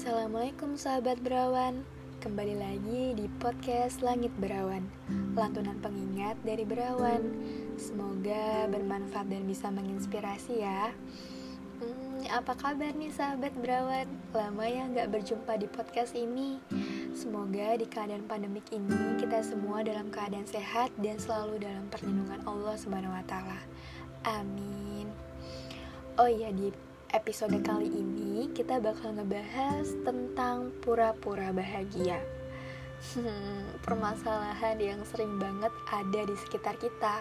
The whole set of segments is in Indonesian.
Assalamualaikum sahabat berawan Kembali lagi di podcast Langit Berawan Lantunan pengingat dari berawan Semoga bermanfaat dan bisa menginspirasi ya hmm, Apa kabar nih sahabat berawan? Lama ya nggak berjumpa di podcast ini Semoga di keadaan pandemik ini kita semua dalam keadaan sehat dan selalu dalam perlindungan Allah Subhanahu wa. Amin. Oh iya di episode kali ini kita bakal ngebahas tentang pura-pura bahagia. Hmm, permasalahan yang sering banget ada di sekitar kita.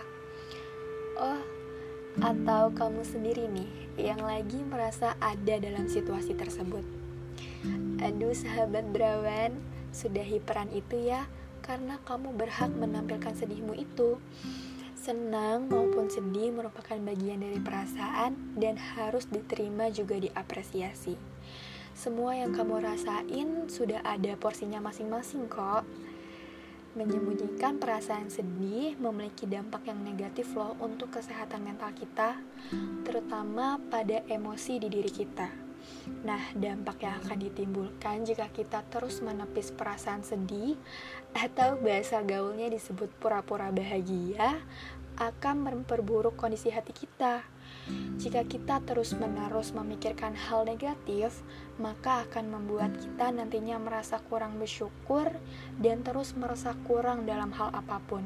Oh, atau kamu sendiri nih yang lagi merasa ada dalam situasi tersebut. Aduh sahabat berawan, sudah hiperan itu ya, karena kamu berhak menampilkan sedihmu itu. Senang maupun sedih merupakan bagian dari perasaan dan harus diterima juga diapresiasi. Semua yang kamu rasain sudah ada porsinya masing-masing kok. Menyembunyikan perasaan sedih memiliki dampak yang negatif loh untuk kesehatan mental kita, terutama pada emosi di diri kita. Nah, dampak yang akan ditimbulkan jika kita terus menepis perasaan sedih atau bahasa gaulnya disebut pura-pura bahagia akan memperburuk kondisi hati kita. Jika kita terus-menerus memikirkan hal negatif, maka akan membuat kita nantinya merasa kurang bersyukur dan terus merasa kurang dalam hal apa pun.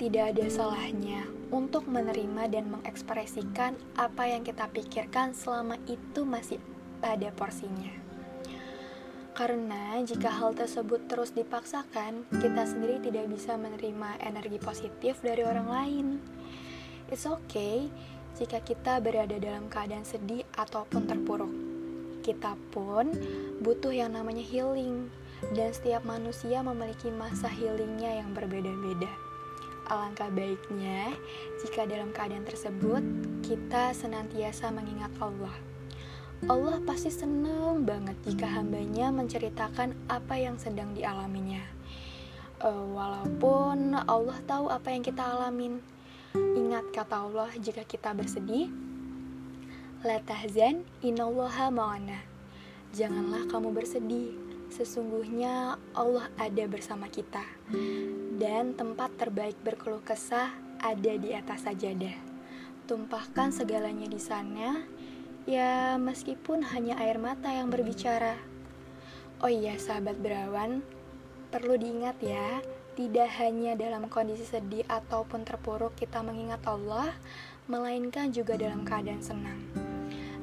Tidak ada salahnya untuk menerima dan mengekspresikan apa yang kita pikirkan selama itu masih pada porsinya. Karena jika hal tersebut terus dipaksakan, kita sendiri tidak bisa menerima energi positif dari orang lain. It's okay jika kita berada dalam keadaan sedih ataupun terpuruk. Kita pun butuh yang namanya healing, dan setiap manusia memiliki masa healingnya yang berbeda-beda. Alangkah baiknya jika dalam keadaan tersebut kita senantiasa mengingat Allah. Allah pasti senang banget jika hambanya menceritakan apa yang sedang dialaminya. Uh, walaupun Allah tahu apa yang kita alamin. Ingat kata Allah jika kita bersedih, La tahzan inallaha ma'ana. Janganlah kamu bersedih, sesungguhnya Allah ada bersama kita dan tempat terbaik berkeluh kesah ada di atas sajadah. Tumpahkan segalanya di sana, ya meskipun hanya air mata yang berbicara. Oh iya sahabat berawan, perlu diingat ya, tidak hanya dalam kondisi sedih ataupun terpuruk kita mengingat Allah, melainkan juga dalam keadaan senang.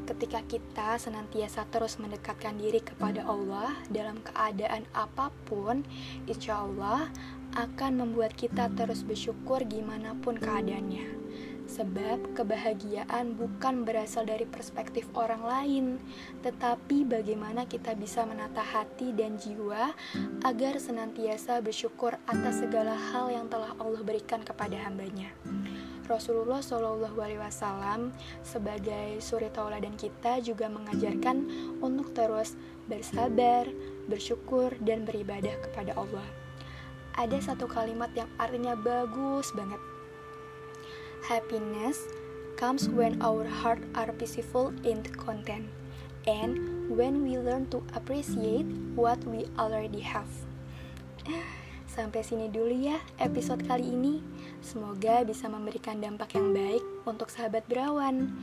Ketika kita senantiasa terus mendekatkan diri kepada Allah dalam keadaan apa pun, insya Allah akan membuat kita terus bersyukur gimana pun keadaannya. Sebab kebahagiaan bukan berasal dari perspektif orang lain, tetapi bagaimana kita bisa menata hati dan jiwa agar senantiasa bersyukur atas segala hal yang telah Allah berikan kepada hambanya. Rasulullah Wasallam sebagai suri tauladan kita juga mengajarkan untuk terus bersabar, bersyukur, dan beribadah kepada Allah. Ada satu kalimat yang artinya bagus banget. Happiness comes when our heart are peaceful and content, and when we learn to appreciate what we already have. Sampai sini dulu ya episode kali ini. Semoga bisa memberikan dampak yang baik untuk sahabat berawan.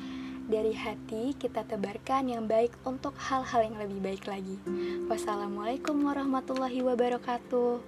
Dari hati kita tebarkan yang baik untuk hal-hal yang lebih baik lagi. Wassalamualaikum warahmatullahi wabarakatuh.